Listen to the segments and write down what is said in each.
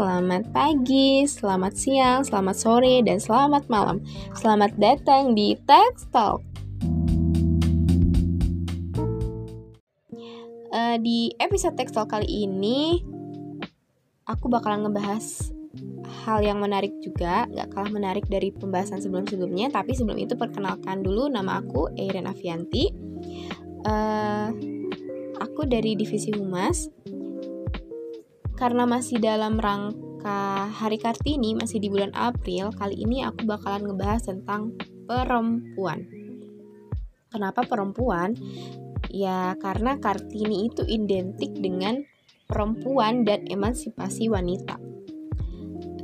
selamat pagi, selamat siang, selamat sore, dan selamat malam. Selamat datang di Text Talk. Uh, di episode Text Talk kali ini, aku bakalan ngebahas hal yang menarik juga, gak kalah menarik dari pembahasan sebelum-sebelumnya. Tapi sebelum itu perkenalkan dulu nama aku Eiren Avianti. Uh, aku dari divisi humas karena masih dalam rangka Hari Kartini, masih di bulan April, kali ini aku bakalan ngebahas tentang perempuan. Kenapa perempuan? Ya, karena Kartini itu identik dengan perempuan dan emansipasi wanita.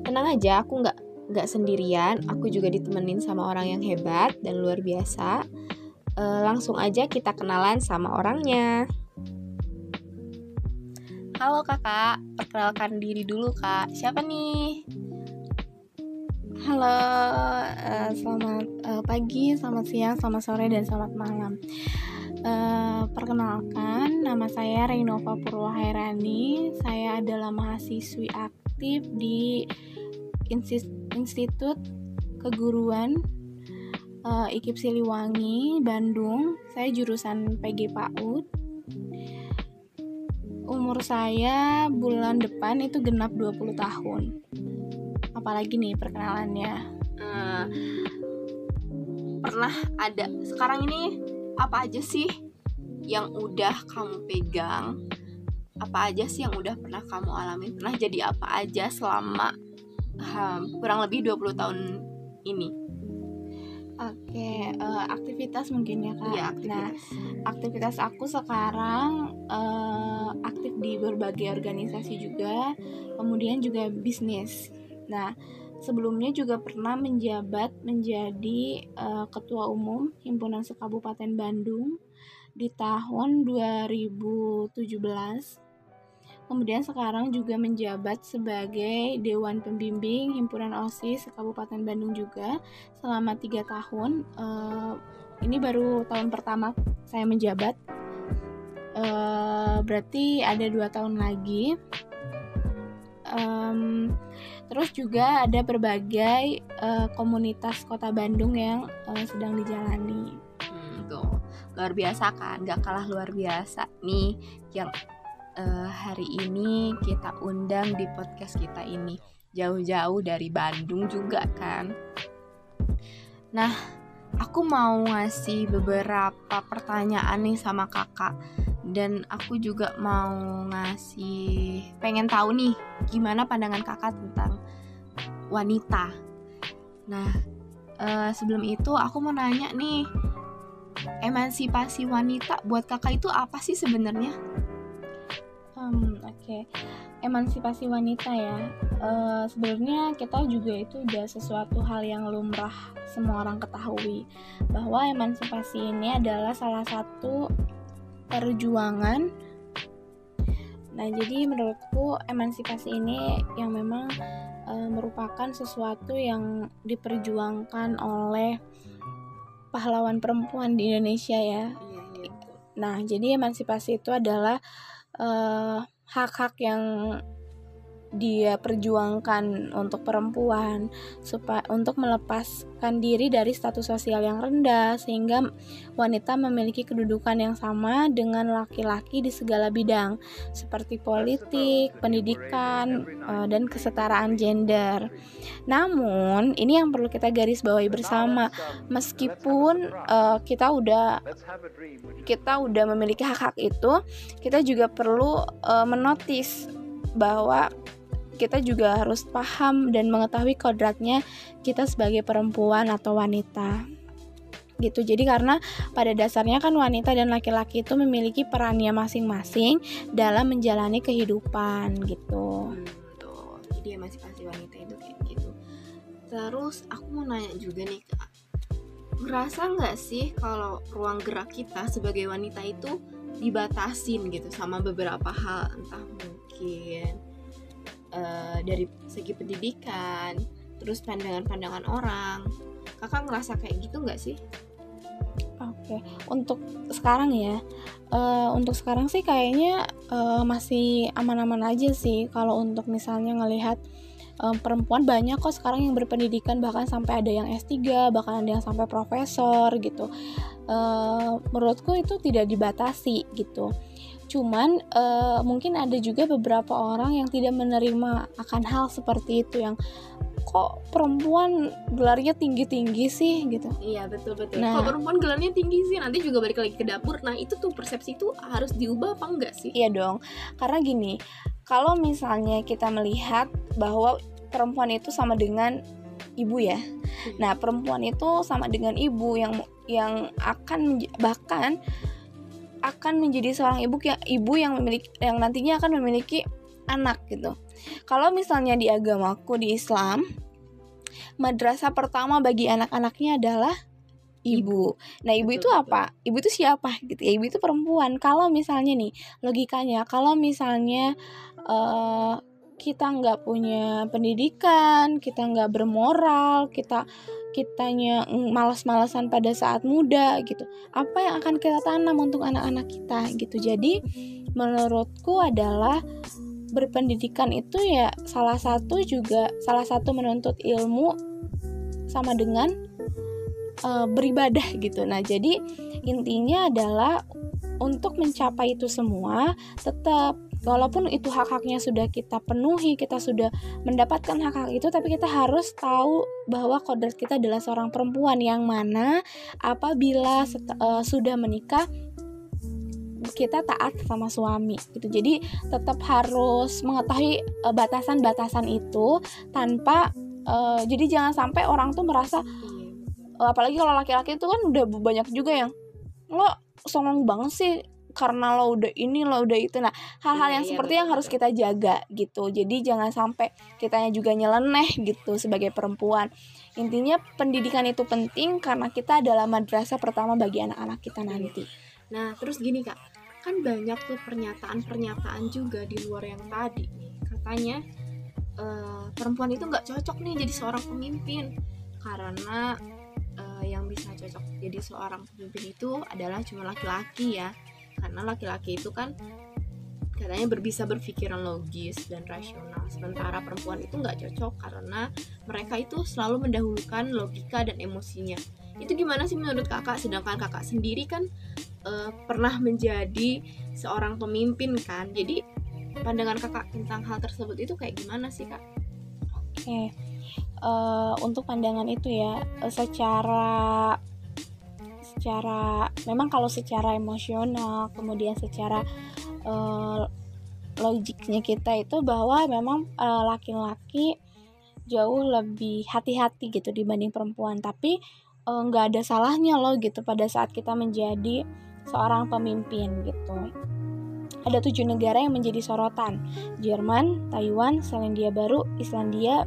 Tenang aja, aku nggak nggak sendirian, aku juga ditemenin sama orang yang hebat dan luar biasa. E, langsung aja kita kenalan sama orangnya. Halo kakak, perkenalkan diri dulu kak. Siapa nih? Halo, uh, selamat uh, pagi, selamat siang, selamat sore, dan selamat malam. Uh, perkenalkan, nama saya Renova Purwahairani. Saya adalah mahasiswi aktif di Institut Keguruan IKIP Siliwangi, Bandung. Saya jurusan PG PAUD umur saya bulan depan itu genap 20 tahun. Apalagi nih perkenalannya. Uh, pernah ada sekarang ini apa aja sih yang udah kamu pegang? Apa aja sih yang udah pernah kamu alami? Pernah jadi apa aja selama um, kurang lebih 20 tahun ini? Oke, uh, aktivitas mungkin ya kak. Ya, aktivitas. Nah, aktivitas aku sekarang uh, aktif di berbagai organisasi juga, kemudian juga bisnis. Nah, sebelumnya juga pernah menjabat menjadi uh, ketua umum himpunan sekabupaten Bandung di tahun 2017 Kemudian sekarang juga menjabat sebagai Dewan Pembimbing Himpunan OSIS Kabupaten Bandung juga selama tiga tahun. Uh, ini baru tahun pertama saya menjabat. Uh, berarti ada dua tahun lagi. Um, terus juga ada berbagai uh, komunitas kota Bandung yang uh, sedang dijalani. Hmm, tuh luar biasa kan, gak kalah luar biasa nih yang uh, hari ini kita undang di podcast kita ini jauh-jauh dari Bandung juga kan. Nah, aku mau ngasih beberapa pertanyaan nih sama kakak dan aku juga mau ngasih pengen tahu nih gimana pandangan kakak tentang wanita. Nah, uh, sebelum itu aku mau nanya nih emansipasi wanita buat kakak itu apa sih sebenarnya? Hmm, oke. Okay. Emansipasi wanita ya. Uh, Sebenarnya kita juga itu udah sesuatu hal yang lumrah semua orang ketahui bahwa emansipasi ini adalah salah satu perjuangan. Nah, jadi menurutku emansipasi ini yang memang uh, merupakan sesuatu yang diperjuangkan oleh pahlawan perempuan di Indonesia ya. Iya, iya. Nah, jadi emansipasi itu adalah uh, hak-hak yang dia perjuangkan untuk perempuan supaya untuk melepaskan diri dari status sosial yang rendah sehingga wanita memiliki kedudukan yang sama dengan laki-laki di segala bidang seperti politik, pendidikan, eh, dan kesetaraan gender. Namun, ini yang perlu kita garis bawahi bersama meskipun uh, kita udah kita udah memiliki hak-hak itu, kita juga perlu uh, menotis bahwa kita juga harus paham dan mengetahui kodratnya kita sebagai perempuan atau wanita. Gitu. Jadi karena pada dasarnya kan wanita dan laki-laki itu memiliki perannya masing-masing dalam menjalani kehidupan gitu. Tuh, jadi emansipasi wanita itu kayak gitu. Terus aku mau nanya juga nih kak. Ngerasa nggak sih kalau ruang gerak kita sebagai wanita itu dibatasin gitu sama beberapa hal? Entah mungkin uh, dari segi pendidikan terus pandangan-pandangan orang kakak ngerasa kayak gitu nggak sih oke Oke, untuk sekarang ya, uh, untuk sekarang sih kayaknya uh, masih aman-aman aja sih. Kalau untuk misalnya ngelihat um, perempuan banyak kok sekarang yang berpendidikan bahkan sampai ada yang S3, bahkan ada yang sampai profesor gitu. Uh, menurutku itu tidak dibatasi gitu. Cuman uh, mungkin ada juga beberapa orang yang tidak menerima akan hal seperti itu yang kok perempuan gelarnya tinggi-tinggi sih gitu. Iya betul betul. Nah, kalau perempuan gelarnya tinggi sih nanti juga balik lagi ke dapur. Nah itu tuh persepsi itu harus diubah apa enggak sih? Iya dong. Karena gini, kalau misalnya kita melihat bahwa perempuan itu sama dengan ibu ya. Hmm. Nah perempuan itu sama dengan ibu yang yang akan bahkan akan menjadi seorang ibu yang ibu yang memiliki yang nantinya akan memiliki anak gitu. Kalau misalnya di agamaku di Islam, madrasah pertama bagi anak-anaknya adalah ibu. Nah, ibu betul, itu apa? Ibu itu siapa gitu ya? Ibu itu perempuan. Kalau misalnya nih, logikanya kalau misalnya uh, kita nggak punya pendidikan, kita nggak bermoral, kita kitanya malas-malasan pada saat muda gitu. Apa yang akan kita tanam untuk anak-anak kita gitu. Jadi menurutku adalah berpendidikan itu ya salah satu juga salah satu menuntut ilmu sama dengan uh, beribadah gitu. Nah, jadi intinya adalah untuk mencapai itu semua tetap walaupun itu hak-haknya sudah kita penuhi, kita sudah mendapatkan hak-hak itu, tapi kita harus tahu bahwa kodrat kita adalah seorang perempuan yang mana apabila uh, sudah menikah kita taat sama suami gitu. Jadi tetap harus mengetahui uh, batasan-batasan itu tanpa uh, jadi jangan sampai orang tuh merasa uh, apalagi kalau laki-laki itu kan udah banyak juga yang lo songong banget sih karena lo udah ini lo udah itu. Nah hal-hal iya, yang iya, seperti betul, yang harus kita jaga gitu. Jadi jangan sampai kitanya juga nyeleneh gitu sebagai perempuan. Intinya pendidikan itu penting karena kita adalah madrasah pertama bagi anak-anak kita nanti. Nah, terus gini kak, kan banyak tuh pernyataan-pernyataan juga di luar yang tadi nih. Katanya uh, perempuan itu nggak cocok nih jadi seorang pemimpin. Karena uh, yang bisa cocok jadi seorang pemimpin itu adalah cuma laki-laki ya. Karena laki-laki itu kan katanya berbisa berpikiran logis dan rasional sementara perempuan itu nggak cocok karena mereka itu selalu mendahulukan logika dan emosinya itu gimana sih menurut kakak sedangkan kakak sendiri kan uh, pernah menjadi seorang pemimpin kan jadi pandangan kakak tentang hal tersebut itu kayak gimana sih kak? Oke okay. uh, eh, untuk pandangan itu ya uh, secara secara memang kalau secara emosional kemudian secara uh, logiknya kita itu bahwa memang laki-laki uh, jauh lebih hati-hati gitu dibanding perempuan tapi nggak uh, ada salahnya loh gitu pada saat kita menjadi seorang pemimpin gitu. Ada tujuh negara yang menjadi sorotan, Jerman, Taiwan, Selandia Baru, Islandia,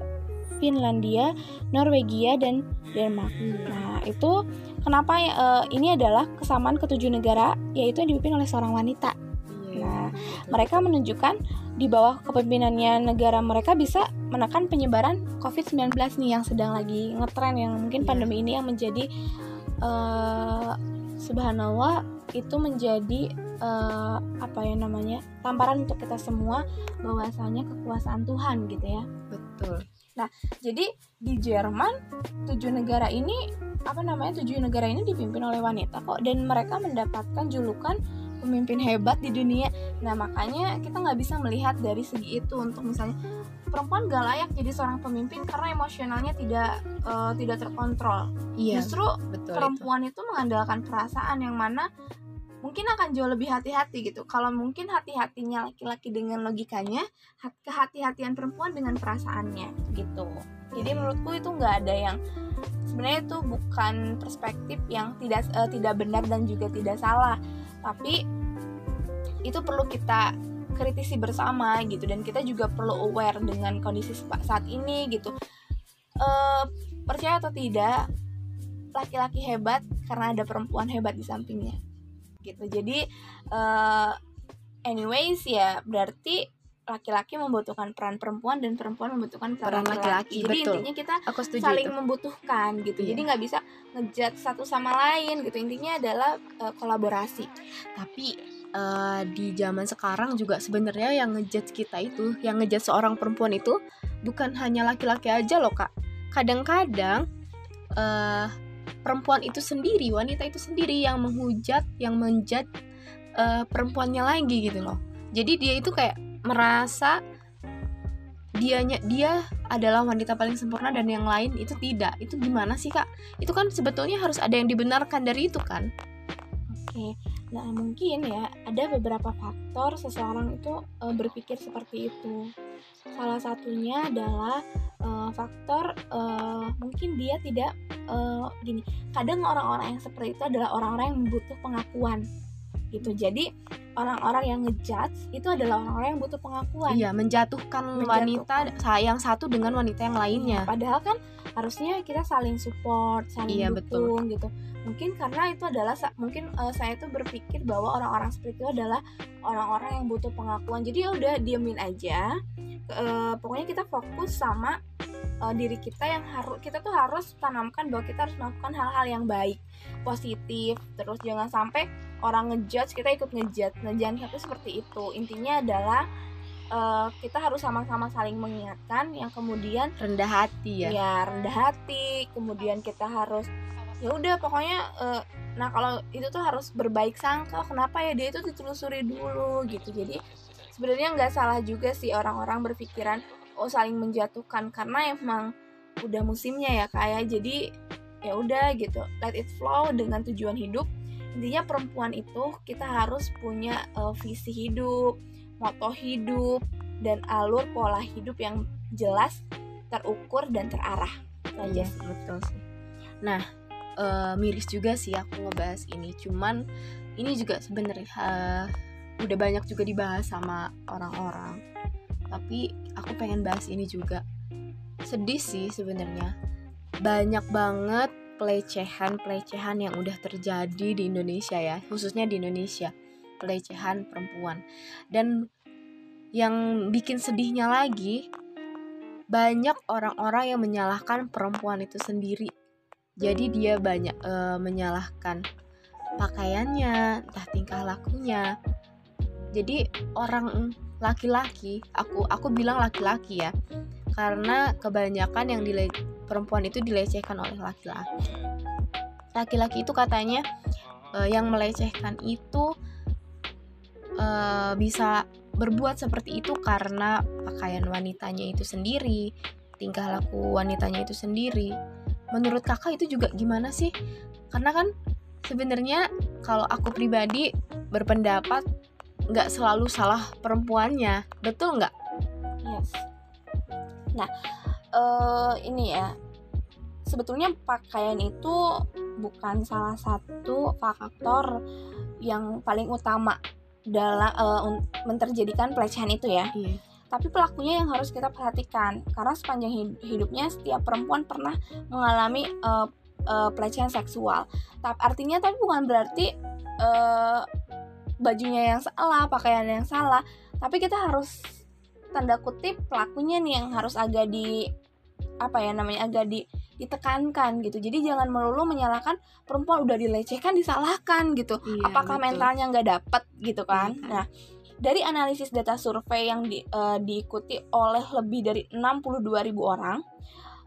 Finlandia, Norwegia, dan Denmark. Nah, itu kenapa uh, ini adalah kesamaan ketujuh negara, yaitu yang dipimpin oleh seorang wanita. Iya, nah, mereka menunjukkan di bawah kepemimpinannya negara mereka bisa menekan penyebaran COVID-19 nih yang sedang lagi ngetren yang mungkin iya. pandemi ini yang menjadi uh, subhanallah itu menjadi uh, apa ya namanya tamparan untuk kita semua bahwasanya kekuasaan Tuhan gitu ya betul nah jadi di Jerman tujuh negara ini apa namanya tujuh negara ini dipimpin oleh wanita kok dan mereka mendapatkan julukan pemimpin hebat di dunia nah makanya kita nggak bisa melihat dari segi itu untuk misalnya perempuan gak layak jadi seorang pemimpin karena emosionalnya tidak uh, tidak terkontrol. Iya, Justru betul perempuan itu. itu mengandalkan perasaan yang mana mungkin akan jauh lebih hati-hati gitu. Kalau mungkin hati-hatinya laki-laki dengan logikanya, kehati-hatian perempuan dengan perasaannya gitu. Jadi menurutku itu nggak ada yang sebenarnya itu bukan perspektif yang tidak uh, tidak benar dan juga tidak salah, tapi itu perlu kita kritisi bersama gitu dan kita juga perlu aware dengan kondisi saat ini gitu uh, percaya atau tidak laki-laki hebat karena ada perempuan hebat di sampingnya gitu jadi uh, anyways ya berarti laki-laki membutuhkan peran perempuan dan perempuan membutuhkan peran, Peran laki-laki, Jadi betul. intinya kita Aku saling itu. membutuhkan gitu. Iya. Jadi nggak bisa ngejat satu sama lain gitu. Intinya adalah eh, kolaborasi. Tapi eh, di zaman sekarang juga sebenarnya yang ngejudge kita itu, yang ngejudge seorang perempuan itu bukan hanya laki-laki aja loh kak. Kadang-kadang eh perempuan itu sendiri, wanita itu sendiri yang menghujat, yang menjudge eh, perempuannya lagi gitu loh. Jadi dia itu kayak merasa dianya dia adalah wanita paling sempurna dan yang lain itu tidak. Itu gimana sih kak? Itu kan sebetulnya harus ada yang dibenarkan dari itu kan? Oke. Nah, mungkin ya ada beberapa faktor seseorang itu eh, berpikir seperti itu. Salah satunya adalah eh, faktor eh, mungkin dia tidak eh, gini. Kadang orang-orang yang seperti itu adalah orang-orang yang butuh pengakuan. Gitu. Jadi, orang-orang yang ngejudge itu adalah orang-orang yang butuh pengakuan. Iya, menjatuhkan, wanita yang satu dengan wanita yang lainnya. Padahal kan harusnya kita saling support, saling Iya, dukung gitu. Mungkin karena itu adalah mungkin eh, saya tuh berpikir bahwa orang-orang seperti itu adalah orang-orang yang butuh pengakuan. Jadi ya udah diemin aja. Eh, pokoknya kita fokus sama eh, diri kita yang harus kita tuh harus tanamkan bahwa kita harus melakukan hal-hal yang baik, positif. Terus jangan sampai orang ngejudge kita ikut ngejudge. Nah, jangan sampai seperti itu. Intinya adalah eh, kita harus sama-sama saling mengingatkan yang kemudian Rendah hati ya. ya rendah hati kemudian kita harus ya udah pokoknya eh, nah kalau itu tuh harus berbaik sangka kenapa ya dia itu ditelusuri dulu gitu jadi sebenarnya nggak salah juga sih orang-orang berpikiran oh saling menjatuhkan karena emang udah musimnya ya kayak jadi ya udah gitu let it flow dengan tujuan hidup intinya perempuan itu kita harus punya eh, visi hidup moto hidup dan alur pola hidup yang jelas terukur dan terarah Itu aja Iya, sih. betul sih. Nah, eh, miris juga sih aku ngebahas ini. Cuman ini juga sebenarnya eh, udah banyak juga dibahas sama orang-orang. Tapi aku pengen bahas ini juga. Sedih sih sebenarnya. Banyak banget pelecehan-pelecehan yang udah terjadi di Indonesia ya, khususnya di Indonesia. Pelecehan perempuan. Dan yang bikin sedihnya lagi, banyak orang-orang yang menyalahkan perempuan itu sendiri. Jadi dia banyak eh, menyalahkan pakaiannya, entah tingkah lakunya. Jadi orang laki-laki, aku aku bilang laki-laki ya, karena kebanyakan yang dile perempuan itu dilecehkan oleh laki-laki. Laki-laki itu katanya eh, yang melecehkan itu eh, bisa berbuat seperti itu karena pakaian wanitanya itu sendiri, tingkah laku wanitanya itu sendiri. Menurut kakak itu juga gimana sih? Karena kan sebenarnya kalau aku pribadi berpendapat nggak selalu salah perempuannya, betul nggak? Yes. Nah, eh ini ya. Sebetulnya pakaian itu bukan salah satu faktor yang paling utama dalam eh, un- menterjadikan pelecehan itu ya. Iya. Tapi pelakunya yang harus kita perhatikan karena sepanjang hid- hidupnya setiap perempuan pernah mengalami eh, eh, pelecehan seksual. Tapi artinya tapi bukan berarti eh, bajunya yang salah, pakaian yang salah, tapi kita harus tanda kutip pelakunya nih yang harus agak di apa ya namanya agak di ditekankan gitu. Jadi jangan melulu menyalahkan perempuan udah dilecehkan disalahkan gitu Iya, apakah betul. mentalnya nggak dapet gitu kan Iya kan. nah dari analisis data survei yang di- eh, diikuti oleh lebih dari 62.000 orang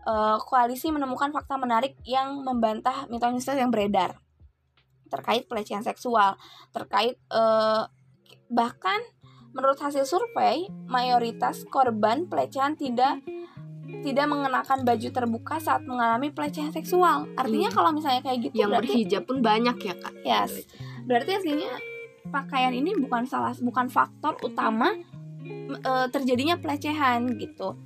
eh, koalisi menemukan fakta menarik yang membantah mitos-mitos yang beredar terkait pelecehan seksual terkait eh, bahkan menurut hasil survei mayoritas korban pelecehan tidak tidak mengenakan baju terbuka saat mengalami pelecehan seksual artinya Iya. kalau misalnya kayak gitu Yang berarti berhijab pun banyak ya kak. Yes. Berarti aslinya pakaian ini bukan salah bukan faktor utama m- e, terjadinya pelecehan gitu.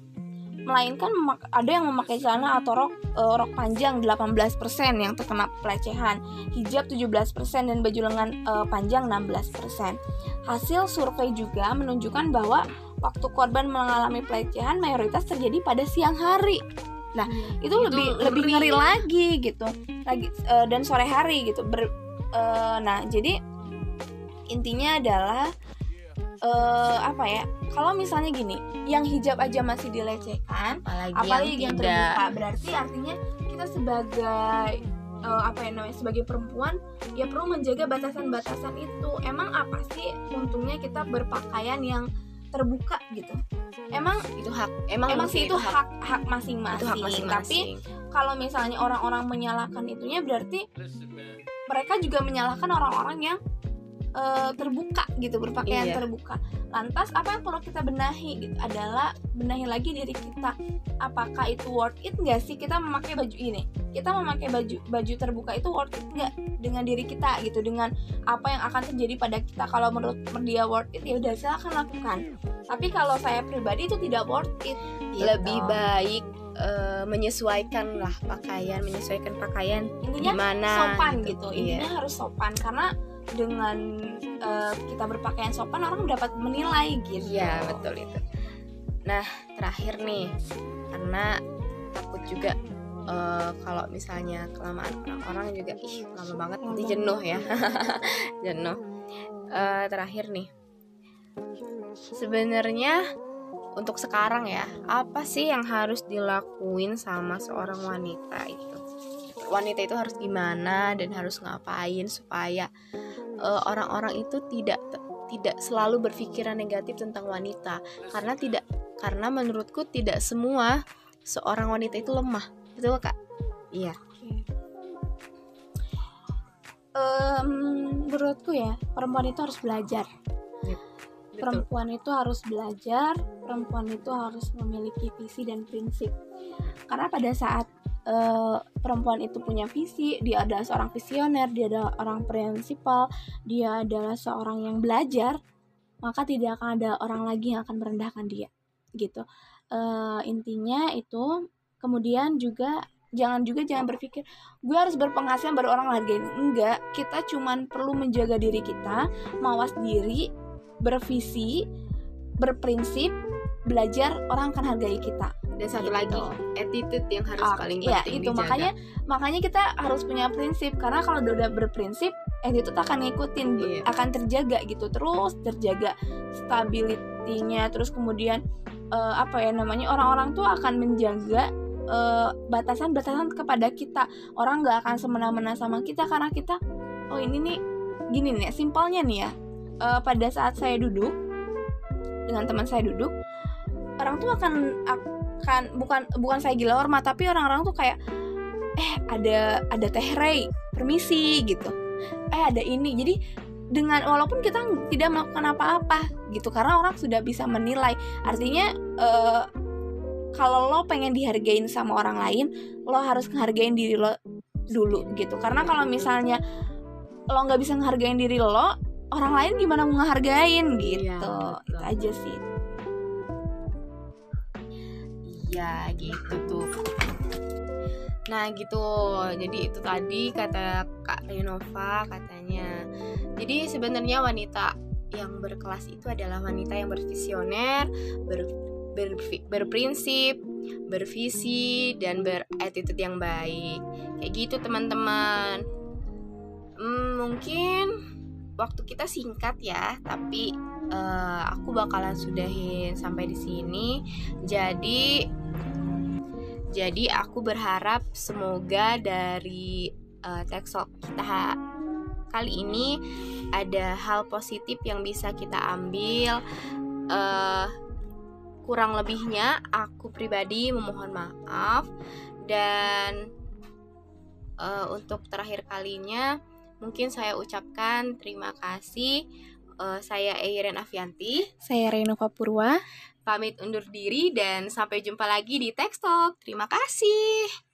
Melainkan ada yang memakai celana atau rok e, rok panjang 18% yang terkena pelecehan, hijab 17% dan baju lengan e, panjang 16%. Hasil survei juga menunjukkan bahwa waktu korban mengalami pelecehan mayoritas terjadi pada siang hari itu, lebih lebih ngeri ya. lagi gitu lagi eh, dan sore hari gitu ber eh, nah jadi intinya adalah uh, apa ya? Kalau misalnya gini yang hijab aja masih dilecehkan apalagi, apalagi yang, yang, terbuka berarti artinya kita sebagai uh, apa ya namanya sebagai perempuan ya perlu menjaga batasan-batasan itu. Emang apa sih untungnya kita berpakaian yang terbuka gitu? Emang itu hak emang, emang sih itu hak. hak masing-masing. Tapi kalau misalnya orang-orang menyalahkan itunya berarti mereka juga menyalahkan orang-orang yang uh, terbuka gitu berpakaian Iya. terbuka. Lantas apa yang perlu kita benahi? Gitu adalah benahi lagi diri kita. Apakah itu worth it nggak sih kita memakai baju ini? Kita memakai baju baju terbuka itu worth it nggak dengan diri kita gitu dengan apa yang akan terjadi pada kita? Kalau menurut dia worth it ya udah silakan lakukan. Tapi kalau saya pribadi itu tidak worth it. Gitu. lebih baik eh, menyesuaikan lah pakaian menyesuaikan pakaian intinya gimana sopan gitu, Iya. intinya harus sopan karena dengan eh, kita berpakaian sopan orang dapat menilai gitu Iya betul itu. Nah terakhir nih karena takut juga eh, kalau misalnya kelamaan orang-orang juga ih lama banget nanti jenuh ya jenuh. Eh, terakhir nih sebenarnya untuk sekarang ya apa sih yang harus dilakuin sama seorang wanita itu? Wanita itu harus gimana dan harus ngapain supaya eh, orang-orang itu tidak tidak selalu berpikiran negatif tentang wanita. Karena tidak karena menurutku tidak semua seorang wanita itu lemah. Betul kak? Iya. Em, menurutku ya perempuan itu harus belajar. Betul. Perempuan itu harus belajar perempuan itu harus memiliki visi dan prinsip. Karena pada saat eh, perempuan itu punya visi dia adalah seorang visioner dia adalah orang prinsipal dia adalah seorang yang belajar maka tidak akan ada orang lagi yang akan merendahkan dia gitu. Eh, intinya itu kemudian juga jangan juga jangan berpikir gue harus berpenghasilan baru orang hargain enggak kita cuman perlu menjaga diri kita mawas diri bervisi berprinsip belajar orang akan hargai kita dan satu Gitu. lagi attitude yang harus Ah, paling iya, penting itu dijaga. makanya makanya kita harus punya prinsip karena kalau udah, berprinsip attitude akan ngikutin Iya. akan terjaga gitu terus terjaga stability-nya terus kemudian eh, apa ya namanya orang-orang tuh akan menjaga eh, batasan-batasan kepada kita orang nggak akan semena-mena sama kita karena kita oh ini nih gini nih simpelnya nih ya Eh, pada saat saya duduk dengan teman saya duduk orang tuh akan akan bukan bukan saya gila hormat tapi orang-orang tuh kayak eh ada ada teh Ray permisi gitu. Eh ada ini. Jadi dengan walaupun kita tidak melakukan apa-apa gitu karena orang sudah bisa menilai. Artinya eh, kalau lo pengen dihargain sama orang lain lo harus ngehargain diri lo dulu gitu. Karena kalau misalnya lo nggak bisa ngehargain diri lo orang lain gimana mau ngehargain gitu. Iya, betul. itu aja sih Iya gitu tuh. Nah gitu. Jadi itu tadi kata Kak Renova katanya. Jadi sebenarnya wanita yang berkelas itu adalah wanita yang bervisioner ber, berfi- Berprinsip Bervisi Dan berattitude yang baik. Kayak gitu teman-teman. Hmm, Mungkin Waktu kita singkat ya Tapi eh, aku bakalan sudahin sampai di sini jadi jadi aku berharap semoga dari uh, Textalk kita kali ini ada hal positif yang bisa kita ambil. Eh, kurang lebihnya aku pribadi memohon maaf dan eh, untuk terakhir kalinya mungkin saya ucapkan terima kasih. Eh, saya Eiren Avianti saya Renova Purwa pamit undur diri dan sampai jumpa lagi di Text Talk. Terima kasih.